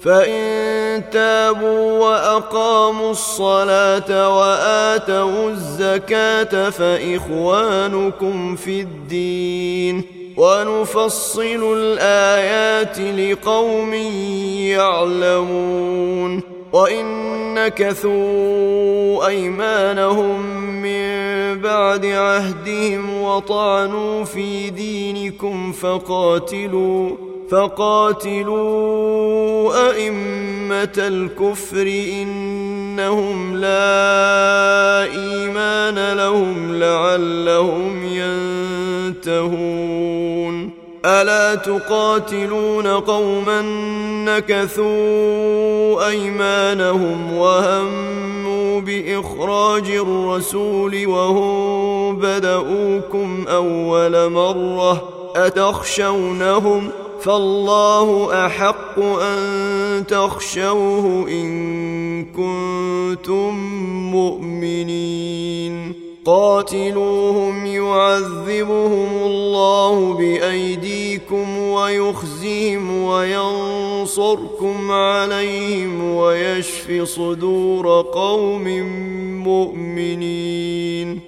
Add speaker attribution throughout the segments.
Speaker 1: فان تابوا واقاموا الصلاه واتوا الزكاه فاخوانكم في الدين ونفصل الايات لقوم يعلمون وان نكثوا ايمانهم من بعد عهدهم وطعنوا في دينكم فقاتلوا فقاتلوا أئمة الكفر إنهم لا إيمان لهم لعلهم ينتهون. ألا تقاتلون قوما نكثوا أيمانهم وهموا بإخراج الرسول وهم بدؤوكم أول مرة أتخشونهم ۖ فالله أحق أن تخشوه إن كنتم مؤمنين. قاتلوهم يعذبهم الله بأيديكم ويخزيهم وينصرهم ينصركم عليهم ويشف صدور قوم مؤمنين.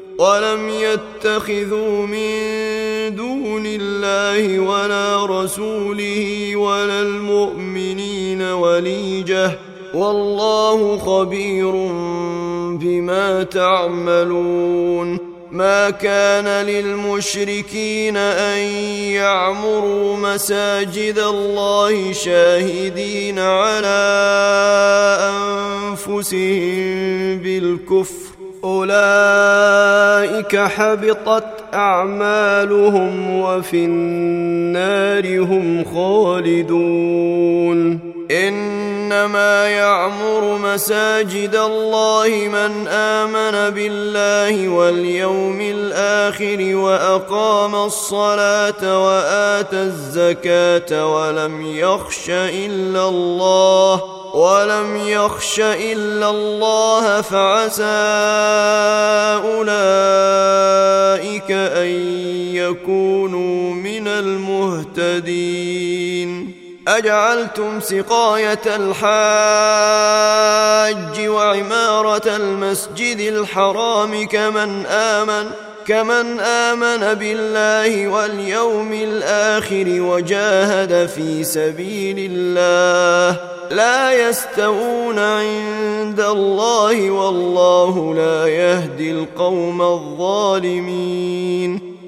Speaker 1: ولم يتخذوا من دون الله ولا رسوله ولا المؤمنين وليجة. والله خبير بما تعملون. ما كان للمشركين أن يعمروا مساجد الله شاهدين على أنفسهم بالكفر أولئك حبطت أعمالهم وفي النار هم خالدون. إنما يعمر مساجد الله من آمن بالله واليوم الآخر وأقام الصلاة وآتى الزكاة ولم يخش إلا الله. ولم يخش إلا الله فعسى أولئك أن يكونوا من المهتدين. أجعلتم سقاية الحاج وعمارة المسجد الحرام كمن آمن؟ كمن آمن بالله واليوم الآخر وجاهد في سبيل الله لا يستوون عند الله والله لا يهدي القوم الظالمين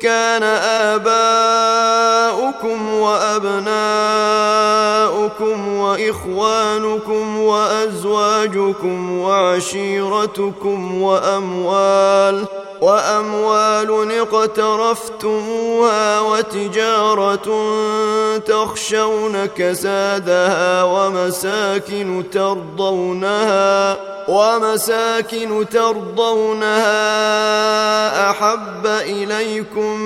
Speaker 1: كان آباؤكم وأبناؤكم وإخوانكم وأزواجكم وعشيرتكم وأموال وأموال اقترفتموها وتجارة تخشون كسادها ومساكن ترضونها ومساكن ترضونها أحب إليكم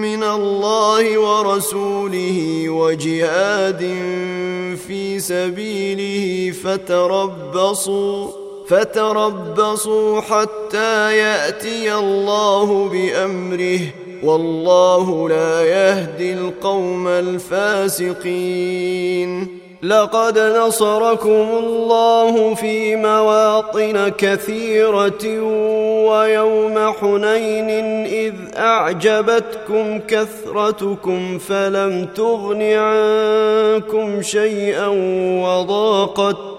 Speaker 1: من الله ورسوله وجهاد في سبيله فتربصوا فتربصوا حتى يأتي الله بأمره والله لا يهدي القوم الفاسقين. لقد نصركم الله في مواطن كثيرة ويوم حنين إذ أعجبتكم كثرتكم فلم تغن عنكم شيئا وضاقت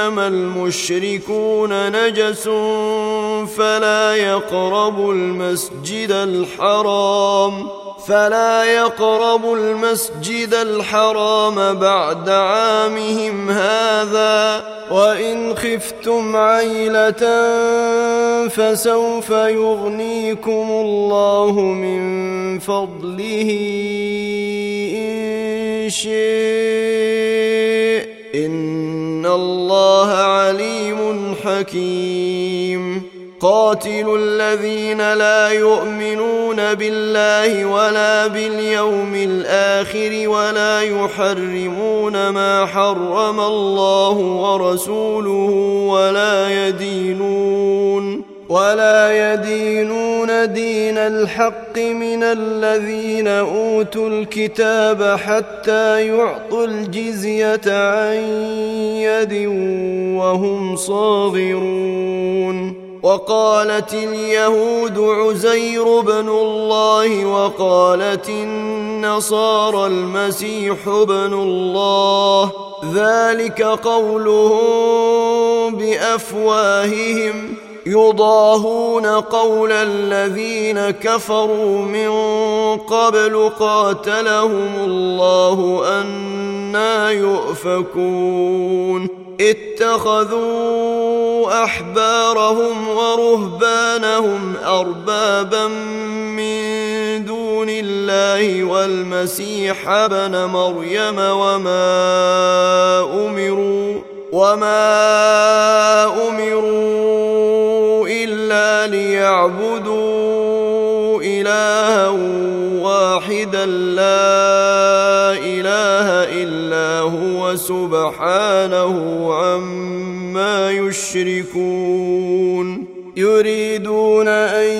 Speaker 1: إنما المشركون نجس فلا يقربوا المسجد الحرام فلا يقربوا المسجد الحرام بعد عامهم هذا وإن خفتم عيلة فسوف يغنيكم الله من فضله إن شئ ان الله عليم حكيم قاتلوا الذين لا يؤمنون بالله ولا باليوم الآخر ولا يحرمون ما حرم الله ورسوله ولا يدينون ولا يدينون دين الحق من الذين اوتوا الكتاب حتى يعطوا الجزيه عن يد وهم صاغرون وقالت اليهود عزير بن الله وقالت النصارى المسيح بن الله ذلك قولهم بافواههم يضاهون قول الذين كفروا من قبل قاتلهم الله أنا يؤفكون. اتخذوا أحبارهم ورهبانهم أربابا من دون الله والمسيح ابن مريم وما أمروا وما امروا الا ليعبدوا الها واحدا لا اله الا هو سبحانه عما يشركون يريدون أن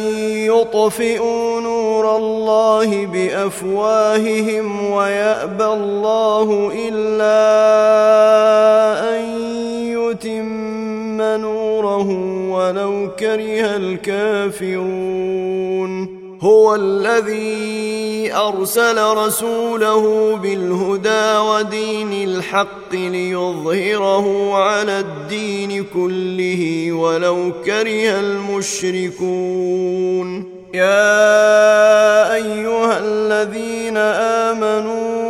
Speaker 1: يطفئوا نور الله بأفواههم ويأبى الله إلا أن يتم نوره ولو كره الكافرون. هو الذي أرسل رسوله بالهدى ودين الحق ليظهره على الدين كله ولو كره المشركون. يا أيها الذين آمنوا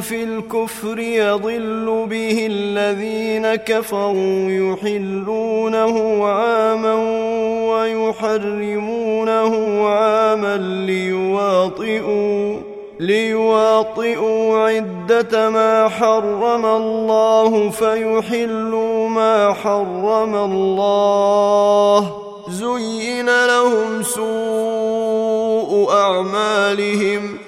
Speaker 1: في الكفر يضل به الذين كفروا يحلونه عاما ويحرمونه عاما ليواطئوا ليواطئوا عدة ما حرم الله فيحلوا ما حرم الله. زين لهم سوء أعمالهم.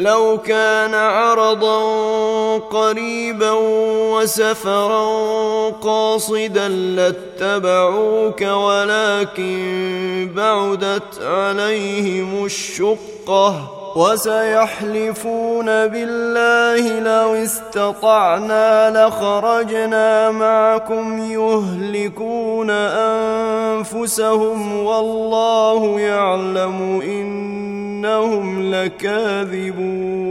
Speaker 1: لو كان عرضا قريبا وسفرا قاصدا لاتبعوك ولكن بعدت عليهم الشقة. وسيحلفون بالله لو استطعنا لخرجنا معكم يهلكون أنفسهم والله يعلم إنهم لكاذبون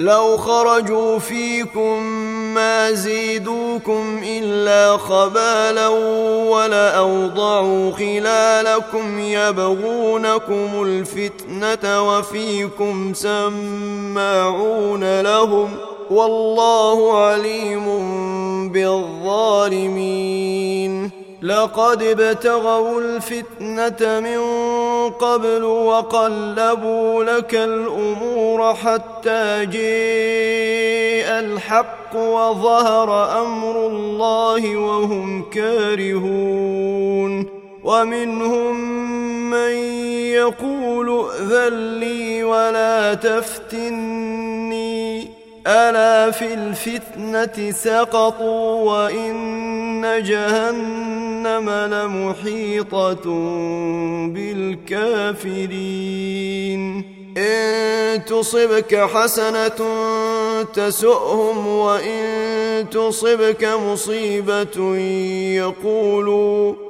Speaker 1: لو خرجوا فيكم ما زيدوكم إلا خبالا ولأوضعوا خلالكم يبغونكم الفتنة وفيكم سماعون لهم والله عليم بالظالمين لقد ابتغوا الفتنة من قبل وقلبوا لك الأمور حتى جاء الحق وظهر أمر الله وهم كارهون ومنهم من يقول ائذن لي ولا تفتني ألا في الفتنة سقطوا وإن جهنم لمحيطة بالكافرين. إن تصبك حسنة تسؤهم وإن تصبك مصيبة يقولوا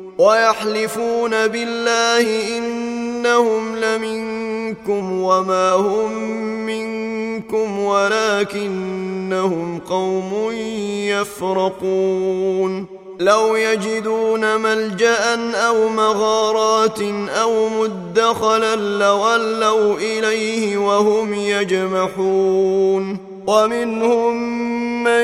Speaker 1: ويحلفون بالله إنهم لمنكم وما هم منكم ولكنهم قوم يفرقون. لو يجدون ملجأ أو مغارات أو مدخلا لولوا إليه وهم يجمحون. ومنهم من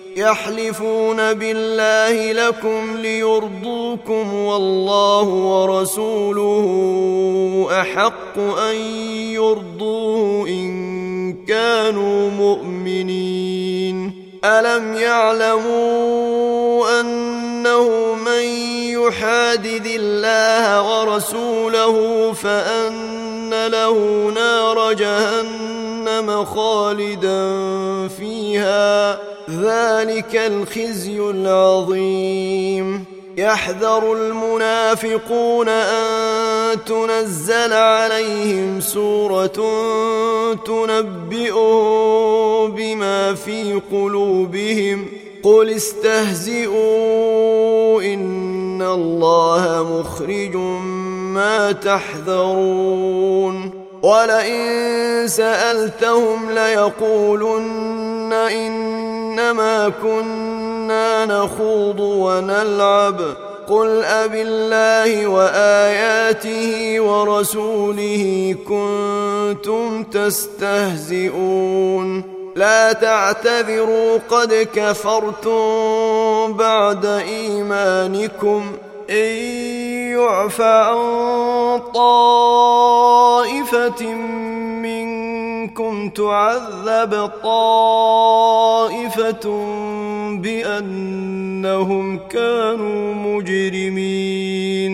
Speaker 1: يحلفون بالله لكم ليرضوكم والله ورسوله أحق أن يرضوه إن كانوا مؤمنين. ألم يعلموا إنه من يحادد الله ورسوله فأن له نار جهنم خالدا فيها. ذلك الخزي العظيم. يحذر المنافقون أن تنزل عليهم سورة تنبئهم بما في قلوبهم. قل استهزئوا ان الله مخرج ما تحذرون ولئن سالتهم ليقولن انما كنا نخوض ونلعب قل أب الله وآياته ورسوله كنتم تستهزئون لا تعتذروا قد كفرتم بعد إيمانكم. إن يعفى عن طائفة منكم تعذب طائفة بأنهم كانوا مجرمين.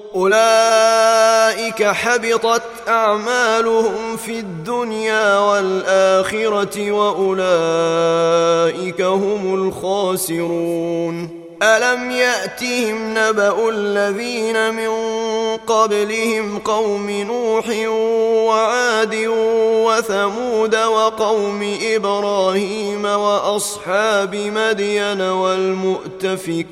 Speaker 1: أولئك حبطت أعمالهم في الدنيا والآخرة وأولئك هم الخاسرون. ألم يأتهم نبأ الذين من قبلهم قوم نوح وعاد وثمود وقوم إبراهيم وأصحاب مدين والمؤتفكات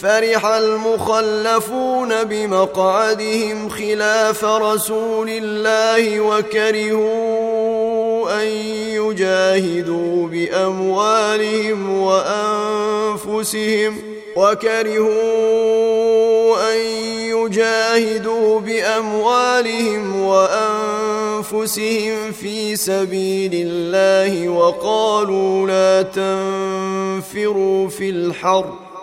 Speaker 1: فرح المخلفون بمقعدهم خلاف رسول الله وكرهوا أن يجاهدوا بأموالهم وأنفسهم وكرهوا أن يجاهدوا بأموالهم وأنفسهم في سبيل الله وقالوا لا تنفروا في الحرب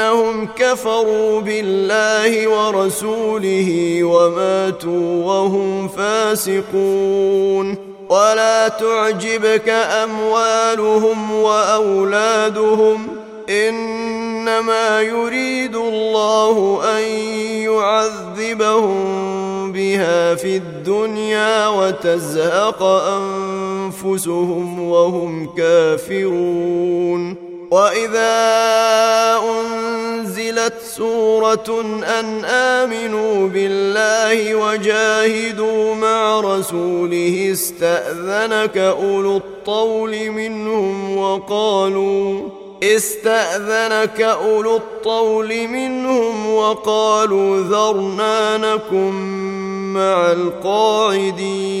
Speaker 1: إنهم كفروا بالله ورسوله وماتوا وهم فاسقون. ولا تعجبك أموالهم وأولادهم. إنما يريد الله أن يعذبهم بها في الدنيا وتزهق أنفسهم وهم كافرون. وإذا انزلت سورة أن آمنوا بالله وجاهدوا مع رسوله استأذنك أولو الطول منهم وقالوا استأذنك أولو الطول منهم وقالوا ذرنا نكن مع القاعدين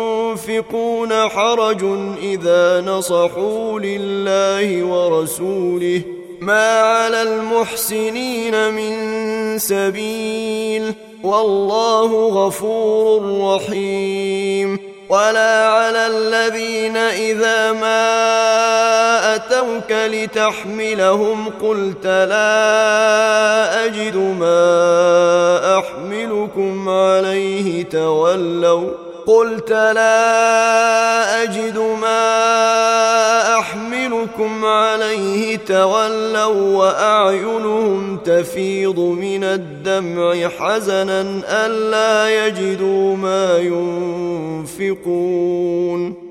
Speaker 1: حرج إذا نصحوا لله ورسوله ما على المحسنين من سبيل والله غفور رحيم ولا على الذين إذا ما أتوك لتحملهم قلت لا أجد ما أحملكم عليه تولوا قلت لا أجد ما أحملكم عليه تولوا وأعينهم تفيض من الدمع حزنا ألا يجدوا ما ينفقون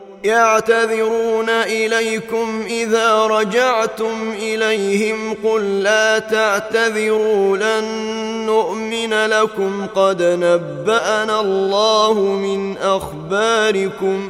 Speaker 1: يعتذرون إليكم إذا رجعتم إليهم قل لا تعتذروا لن نؤمن لكم. قد نبأنا الله من أخباركم.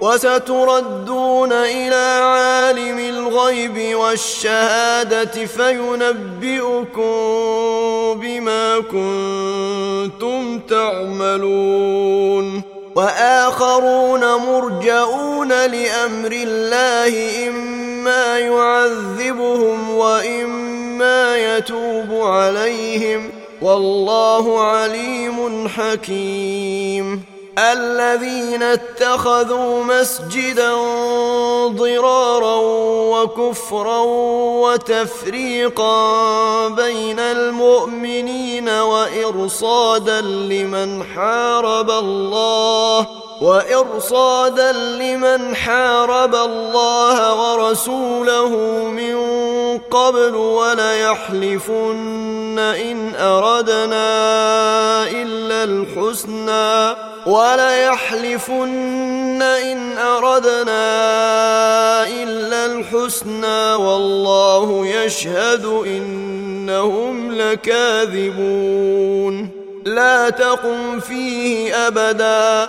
Speaker 1: وستردون إلى عالم الغيب والشهادة فينبئكم بما كنتم تعملون. وآخرون مرجئون لأمر الله إما يعذبهم وإما يتوب عليهم. والله عليم حكيم. الذين اتخذوا مسجدا ضرارا وكفرا وتفريقا بين المؤمنين وإرصادا لمن حارب الله وإرصادا لمن حارب الله ورسوله من قبل وليحلفن إن أردنا إلا الحسنى وليحلفن إن أردنا إلا الحسنى والله يشهد إنهم لكاذبون لا تقم فيه أبدا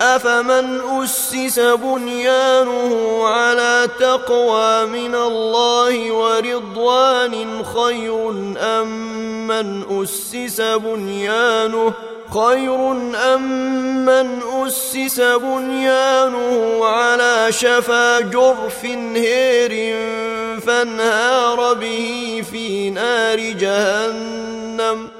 Speaker 1: أفمن أسس بنيانه على تقوى من الله ورضوان خير أم من أسس بنيانه؟ خير أم من أسس بنيانه على شفا جرف هير فانهار به في نار جهنم؟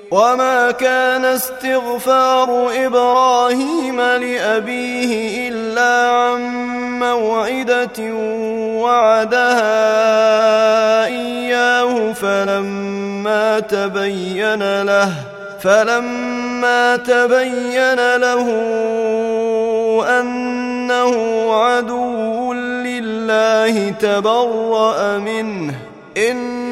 Speaker 1: وما كان استغفار إبراهيم لأبيه إلا عن موعدة وعدها إياه فلما تبين له فلما تبين له أنه عدو لله تبرأ منه إن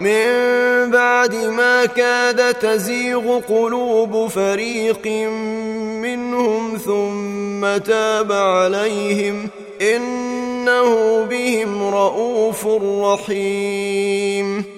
Speaker 1: من بعد ما كاد تزيغ قلوب فريق منهم ثم تاب عليهم إنه بهم رءوف رحيم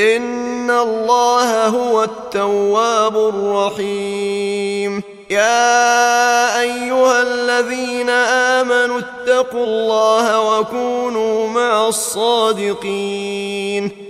Speaker 1: إن الله هو التواب الرحيم يا أيها الذين آمنوا اتقوا الله وكونوا مع الصادقين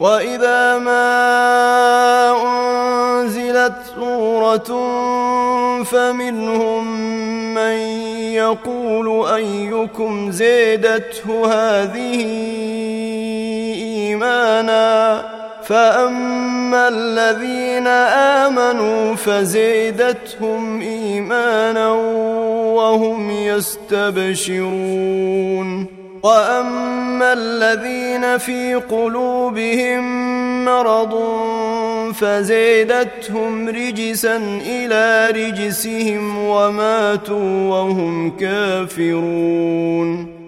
Speaker 1: واذا ما انزلت سوره فمنهم من يقول ايكم زيدته هذه ايمانا فاما الذين امنوا فزيدتهم ايمانا وهم يستبشرون واما الذين في قلوبهم مرض فزيدتهم رجسا إلى رجسهم وماتوا وهم كافرون